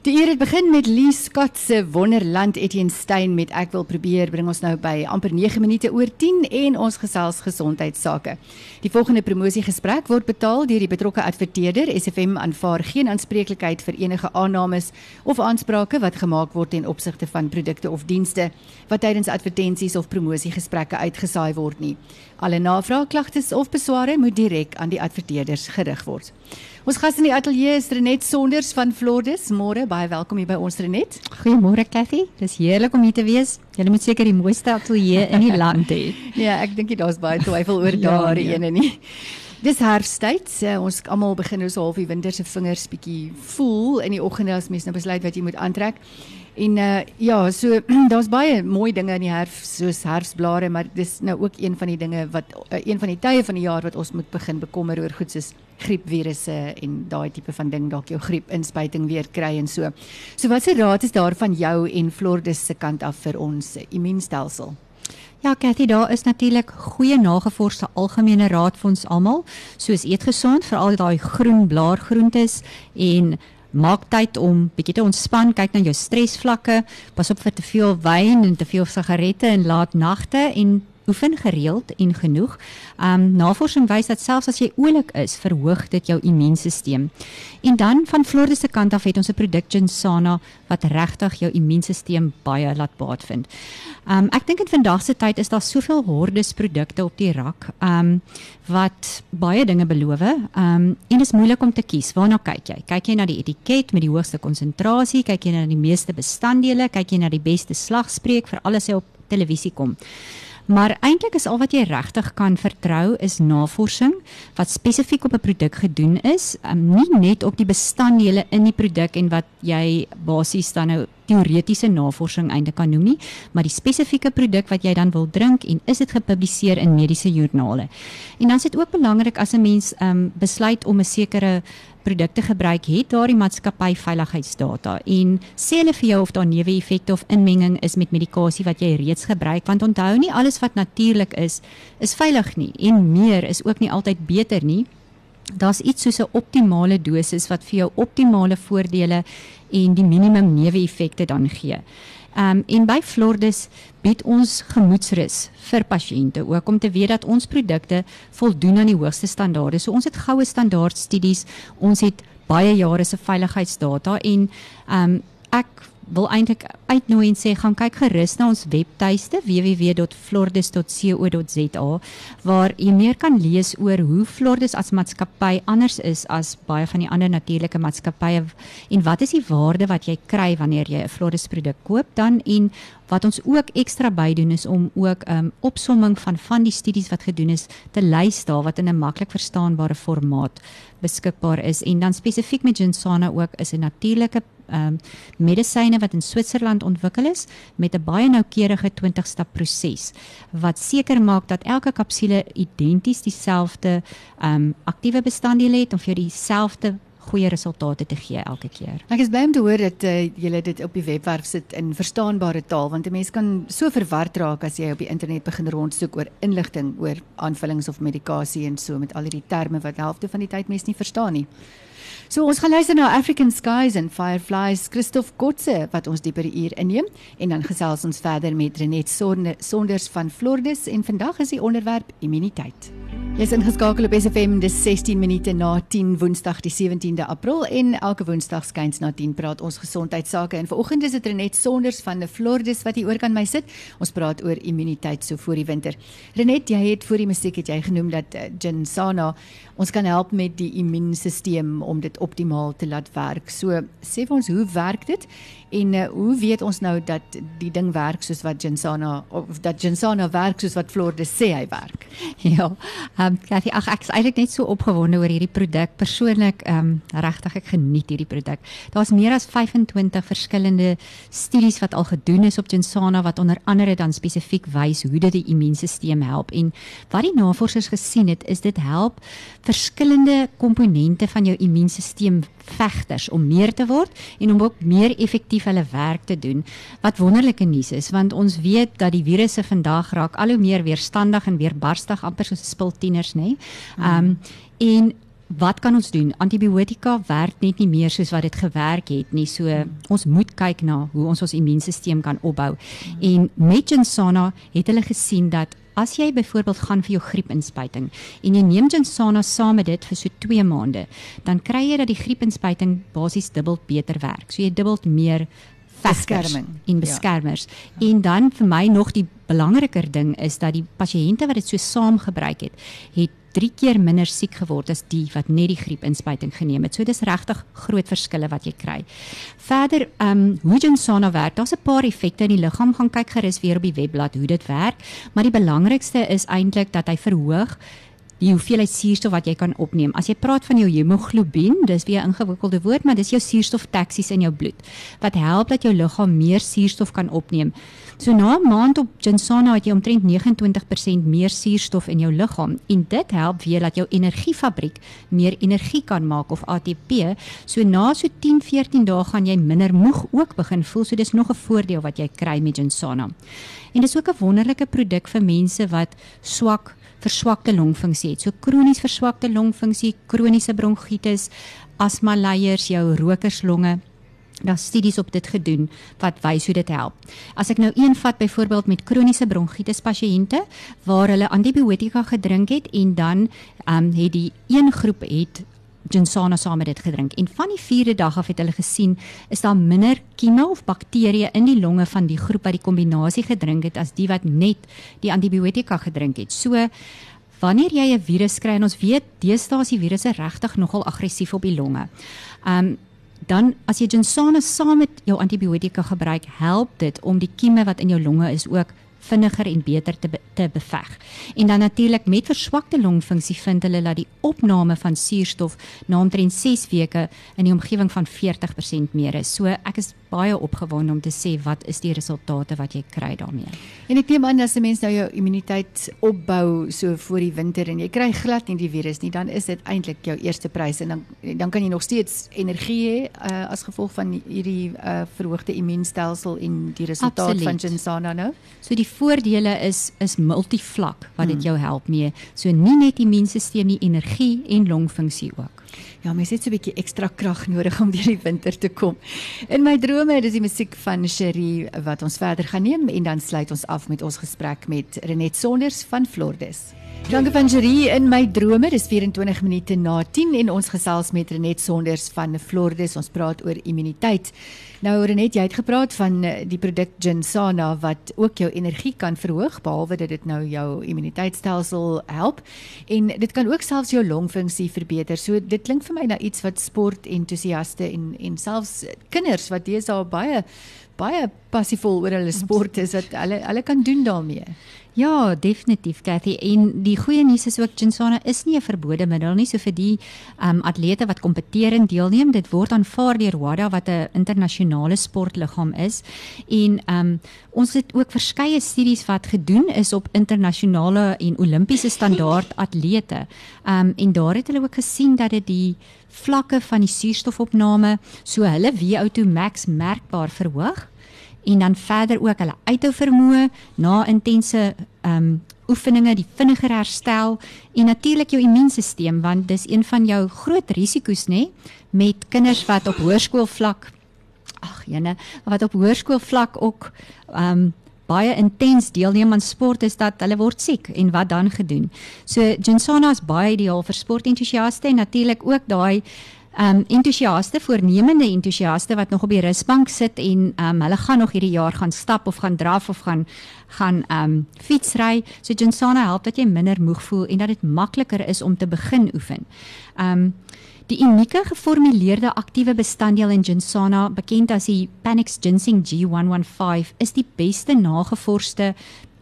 Die eer het begin met Lee Scott se Wonderland Etienne Stein met ek wil probeer bring ons nou by amper 9 minute oor 10 en ons gesels gesondheidsake. Die volgende promosiegesprek word betaal deur die betrokke adverteerder. SFM aanvaar geen aanspreeklikheid vir enige aannames of aansprake wat gemaak word ten opsigte van produkte of dienste wat tydens advertensies of promosiegesprekke uitgesaai word nie. Alle navrae, klagtes of besware moet direk aan die adverteerders gerig word. Ons gas in die ateljee is Renet Sonders van Flordes. Môre, baie welkom hier by ons Renet. Goeiemôre Cathy. Dis heerlik om hier te wees. Jy moet seker die mooiste ateljee in die land hê. ja, ek dink daar's baie twyfel oor ja, daardie ja, ene nie. Dis herfsttyd. Uh, ons almal begin so half die winter se vingers bietjie voel in die oggende as mens nou besluit wat jy moet aantrek. En uh ja, so daar's baie mooi dinge in die herfs soos herfsblare, maar dis nou ook een van die dinge wat uh, een van die tye van die jaar wat ons moet begin bekommer oor goed soos griepvirusse en daai tipe van ding dalk jou griepinspuiting weer kry en so. So wat se raad is daar van jou en Flordes se kant af vir ons immuunstelsel? Ja, Cathy, daar is natuurlik goeie nagevorsde algemene raad vir ons almal, soos eet gesond, veral daai groen blaargroentes en maak tyd om bietjie te ontspan, kyk na jou stresvlakke, pas op vir te veel wyn en te veel sigarette en laat nagte en oefen gereeld en genoeg. Um navorsing wys dat selfs as jy oulik is, verhoog dit jou immuunstelsel. En dan van Florida se kant af het ons 'n produk Gensana wat regtig jou immuunstelsel baie laat baat vind. Um ek dink in vandag se tyd is daar soveel hordes produkte op die rak. Um wat baie dinge beloof. Um en dit is moeilik om te kies. Waarna kyk jy? Kyk jy na die etiket met die hoogste konsentrasie, kyk jy na die meeste bestanddele, kyk jy na die beste slagspreuk vir alles wat op televisie kom. Maar eintlik is al wat jy regtig kan vertrou is navorsing wat spesifiek op 'n produk gedoen is, um, nie net op die bestanddele in die produk en wat jy basies dan nou teoretiese navorsing eintlik kan noem nie, maar die spesifieke produk wat jy dan wil drink en is dit gepubliseer in mediese joernale. En dan is dit ook belangrik as 'n mens um, besluit om 'n sekere produkte gebruik het daardie maatskappy veiligheidsdata en sê hulle vir jou of daar neeweffekte of inmenging is met medikasie wat jy reeds gebruik want onthou nie alles wat natuurlik is is veilig nie en meer is ook nie altyd beter nie daar's iets soos 'n optimale dosis wat vir jou optimale voordele en die minimum neeweffekte dan gee Ehm um, en by Flordes bied ons gemoedsrus vir pasiënte ook om te weet dat ons produkte voldoen aan die hoogste standaarde. So ons het goue standaard studies, ons het baie jare se veiligheidsdata en ehm um, ek wil eintlik uitnooi en sê gaan kyk gerus na ons webtuiste www.flordes.co.za waar jy meer kan lees oor hoe Flordes as maatskappy anders is as baie van die ander natuurlike maatskappye en wat is die waarde wat jy kry wanneer jy 'n Flordes produk koop dan en wat ons ook ekstra bydoen is om ook 'n um, opsomming van van die studies wat gedoen is te lys daar wat in 'n maklik verstaanbare formaat beskikbaar is en dan spesifiek met Gensana ook is 'n natuurlike ehm um, medisyne wat in Switserland ontwikkel is met 'n baie noukeurige 20-stap proses wat seker maak dat elke kapsule identies dieselfde ehm um, aktiewe bestanddele het of vir dieselfde goeie resultate te gee elke keer. Ek is bly om te hoor dat uh, julle dit op die webwerf sit in verstaanbare taal want 'n mens kan so verward raak as jy op die internet begin rondsoek oor inligting oor aanvullings of medikasie en so met al hierdie terme wat helfte van die tyd mense nie verstaan nie. So ons gaan luister na African Skies and Fireflies Christoph Kotse wat ons dieper hier inneem en dan gesels ons verder met Renet Sonders van Flordes en vandag is die onderwerp immuniteit. Jy is ingeskakel op SFM dis 16 minute na 10 Woensdag die 17de April en elke Woensdag skuins na 10 praat ons gesondheidsake en vanoggend is dit Renet Sonders van die Flordes wat hier oor kan my sit. Ons praat oor immuniteit so voor die winter. Renet, jy het voor die musiek het jy genoem dat uh, Ginsana ons kan help met die immuunstelsel om dit optimaal te laat werk. So sê vir ons hoe werk dit En uh, hoe weet ons nou dat die ding werk soos wat Jinsana of dat Jinsana werk soos wat Florde sê hy werk? Ja. Ehm um, Cathy, ag ek is eintlik net so opgewonde oor hierdie produk. Persoonlik ehm um, regtig ek geniet hierdie produk. Daar's meer as 25 verskillende studies wat al gedoen is op Jinsana wat onder andere dan spesifiek wys hoe dit die immuunstelsel help en wat die navorsers gesien het is dit help verskillende komponente van jou immuunstelsel vegters om meer te word en om ook meer effektief hulle werk te doen. Wat wonderlike nuus is want ons weet dat die virusse vandag raak al hoe meer weerstandig en weerbarstig amper soos 'n spul tieners nê. Ehm um, en wat kan ons doen? Antibiotika werk net nie meer soos wat dit gewerk het nie. So ons moet kyk na hoe ons ons immuunstelsel kan opbou. En met Jensana het hulle gesien dat as jy byvoorbeeld gaan vir jou griepinspuiting en jy neem Jensana saam met dit vir so 2 maande, dan kry jy dat die griepinspuiting basies dubbel beter werk. So jy dubbel meer beskerming en beskermers. Ja. En dan vir my nog die belangriker ding is dat die pasiënte wat dit so saam gebruik het, het 3 keer minder siek geword as die wat net die griepinspuiting geneem het. So dis regtig groot verskille wat jy kry. Verder, ehm um, hoe Jensana werk, daar's 'n paar effekte in die liggaam. Gaan kyk gerus weer op die webblad hoe dit werk, maar die belangrikste is eintlik dat hy verhoog die hoeveelheid suurstof wat jy kan opneem. As jy praat van jou hemoglobien, dis weer 'n ingewikkelde woord, maar dis jou suurstoftaksies in jou bloed wat help dat jou liggaam meer suurstof kan opneem. So na 'n maand op Jensana het jy omtrent 29% meer suurstof in jou liggaam en dit help weer dat jou energiefabriek meer energie kan maak of ATP. So na so 10-14 dae gaan jy minder moeg ook begin voel. So dis nog 'n voordeel wat jy kry met Jensana. En dis ook 'n wonderlike produk vir mense wat swak verswakte longfunksie het. So kronies verswakte longfunksie, kroniese bronkietis, asma leiers, jou rokerslonge. Daar studies op dit gedoen wat wys hoe dit help. As ek nou een vat byvoorbeeld met kroniese bronkietis pasiënte waar hulle antibiotika gedrink het en dan ehm um, het die een groep het Jensana saam met dit gedrink en van die 4de dag af het hulle gesien is daar minder kieme of bakterieë in die longe van die groep wat die kombinasie gedrink het as die wat net die antibiotika gedrink het. So wanneer jy 'n virus kry en ons weet deesdae is die virusse regtig nogal aggressief op die longe. Um dan as jy Jensana saam met jou antibiotika gebruik, help dit om die kieme wat in jou longe is ook vinniger en beter te be te beveg. En dan natuurlik met verswakte longfunksie vind hulle dat die opname van suurstof na omtrent 6 weke in die omgewing van 40% meer is. So ek is baie opgewonde om te sê wat is die resultate wat jy kry daarmee. En ek neem aan as 'n mens nou jou immuniteit opbou so voor die winter en jy kry glad nie die virus nie, dan is dit eintlik jou eerste prys en dan dan kan jy nog steeds energie hê uh, as gevolg van hierdie uh, verhoogde immuunstelsel en die resultaat Absoluut. van Jensana nou. So die voordele is is multivlak wat dit hmm. jou help mee. So nie net die immuunstelsel nie, energie en longfunksie ook. Ja, mens het so 'n bietjie ekstra krag nodig om deur die winter te kom. In my drome, dis die musiek van Cherie wat ons verder gaan neem en dan sluit ons af met ons gesprek met Renet Sonders van Flordes. Dankie van Cherie in my drome. Dis 24 minute na 10 en ons gesels met Renet Sonders van Flordes. Ons praat oor immuniteit. Nou Renet, jy het gepraat van eh, die produk Ginsana wat ook jou energie kan verhoog behalwe dat dit nou jou immuniteitstelsel help en dit kan ook selfs jou longfunksie verbeter. So dit klink vir my na iets wat sportentoesiaste en en selfs kinders wat deesdae baie baie passievol oor hulle sport is wat hulle hulle kan doen daarmee. Ja, definitief Cathy. En die goeie nuus is ook Jinsana is nie 'n verbode middel nie, so vir die ehm um, atlete wat kompeteer en deelneem, dit word aanvaar deur WADA wat 'n internasionale sportliggaam is. En ehm um, ons het ook verskeie studies wat gedoen is op internasionale en Olimpiese standaard atlete. Ehm um, en daar het hulle ook gesien dat dit die vlakke van die suurstofopname, so hulle VO2 max merkbaar verhoog en dan verder ook hulle uithou vermoë na intense ehm um, oefeninge, die vinniger herstel en natuurlik jou immuunstelsel want dis een van jou groot risiko's nê met kinders wat op hoërskoolvlak ag jene wat op hoërskoolvlak ook ehm um, baie intens deelneem aan sport is dat hulle word siek en wat dan gedoen. So Jinsana is baie ideaal vir sportentoesiaste en natuurlik ook daai um entoesiaste, voornemende entoesiaste wat nog op die rusbank sit en um hulle gaan nog hierdie jaar gaan stap of gaan draf of gaan gaan um fietsry. So Jinsana help dat jy minder moeg voel en dat dit makliker is om te begin oefen. Um Die unieke geformuleerde aktiewe bestanddeel in Ginsana, bekend as die Panax Ginseng G115, is die beste nagevorsde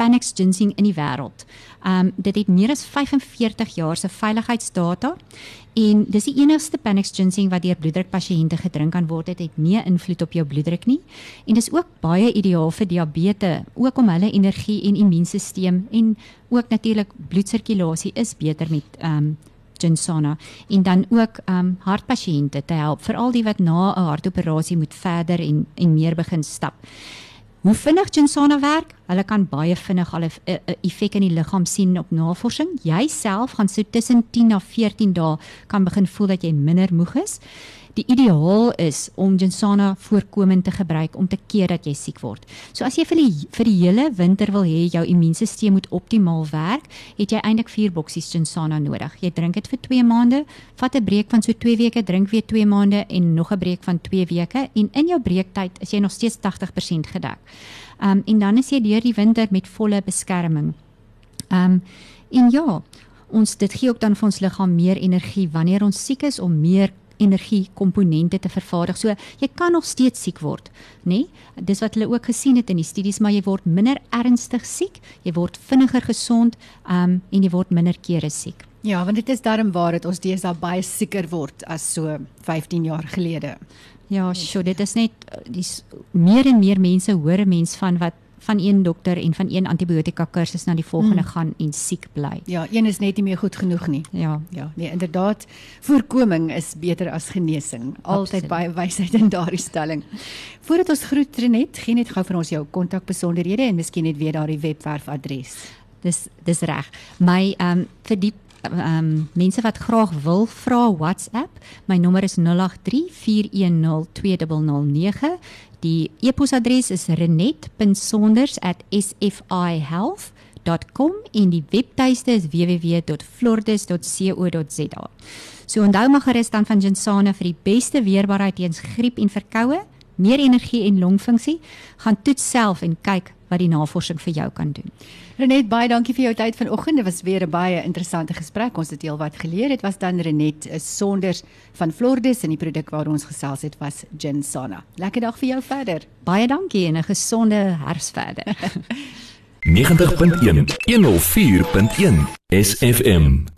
Panax Ginseng in die wêreld. Um dit het meer as 45 jaar se veiligheidsdata en dis die enigste Panax Ginseng wat deur bloeddrukpasiënte gedrink kan word. Dit het nie invloed op jou bloeddruk nie en dis ook baie ideaal vir diabetes, ook om hulle energie en immuunstelsel en ook natuurlik bloedsirkulasie is beter met um Jinsana en dan ook um hartpasiënte te help veral die wat na 'n hartoperasie moet verder en en meer begin stap. Hoe vinnig Ginsana werk? Hulle kan baie vinnig al 'n effek in die liggaam sien op navorsing. Jy self gaan so tussen 10 na 14 dae kan begin voel dat jy minder moeg is. Die ideaal is om Ginsana voorkomend te gebruik om te keer dat jy siek word. So as jy vir die vir die hele winter wil hê jou immuunstelsel moet optimaal werk, het jy eintlik 4 boksies Ginsana nodig. Jy drink dit vir 2 maande, vat 'n breek van so 2 weke, drink weer 2 maande en nog 'n breek van 2 weke en in jou breektyd is jy nog steeds 80% gedek. Um en dan is jy deur die winter met volle beskerming. Um en ja, ons dit gee ook dan vir ons liggaam meer energie wanneer ons siek is om meer energiekomponente te vervaardig. So jy kan nog steeds siek word, nê? Nee? Dis wat hulle ook gesien het in die studies, maar jy word minder ernstig siek, jy word vinniger gesond, um en jy word minder kere siek. Ja, want dit is darm waar dit ons deesdae baie sieker word as so 15 jaar gelede. Ja, sjoe, dit is net dis meer en meer mense hoor 'n mens van wat van een dokter en van een antibiotika kursus na die volgende mm. gaan en siek bly. Ja, een is net nie meer goed genoeg nie. Ja. Ja, nee, inderdaad, voorkoming is beter as genesing. Altyd baie wysheid in daardie stelling. Voordat ons groet Renet, gee net gou vir ons jou kontakbesonderhede en miskien net weer daardie webwerfadres. Dis dis reg. My ehm um, vir die ehm um, mense wat graag wil vra WhatsApp, my nommer is 0834102009. Die e-posadres is renet.sonders@sfihealth.com en die webtuiste is www.flordes.co.za. So onthou maar gerus dan van Jensana vir die beste weerbaarheid teen griep en verkoue, meer energie en longfunksie, gaan toets self en kyk wat die navorsing vir jou kan doen. Renet, baie dankie vir jou tyd vanoggend. Dit was weer 'n baie interessante gesprek. Ons het heelwat geleer. Dit was dan Renet eh, Sonders van Flordes en die produk waaroor ons gesels het was Ginsana. Lekker dag vir jou verder. Baie dankie en 'n gesonde herfs verder. 90.1 104.1 SFM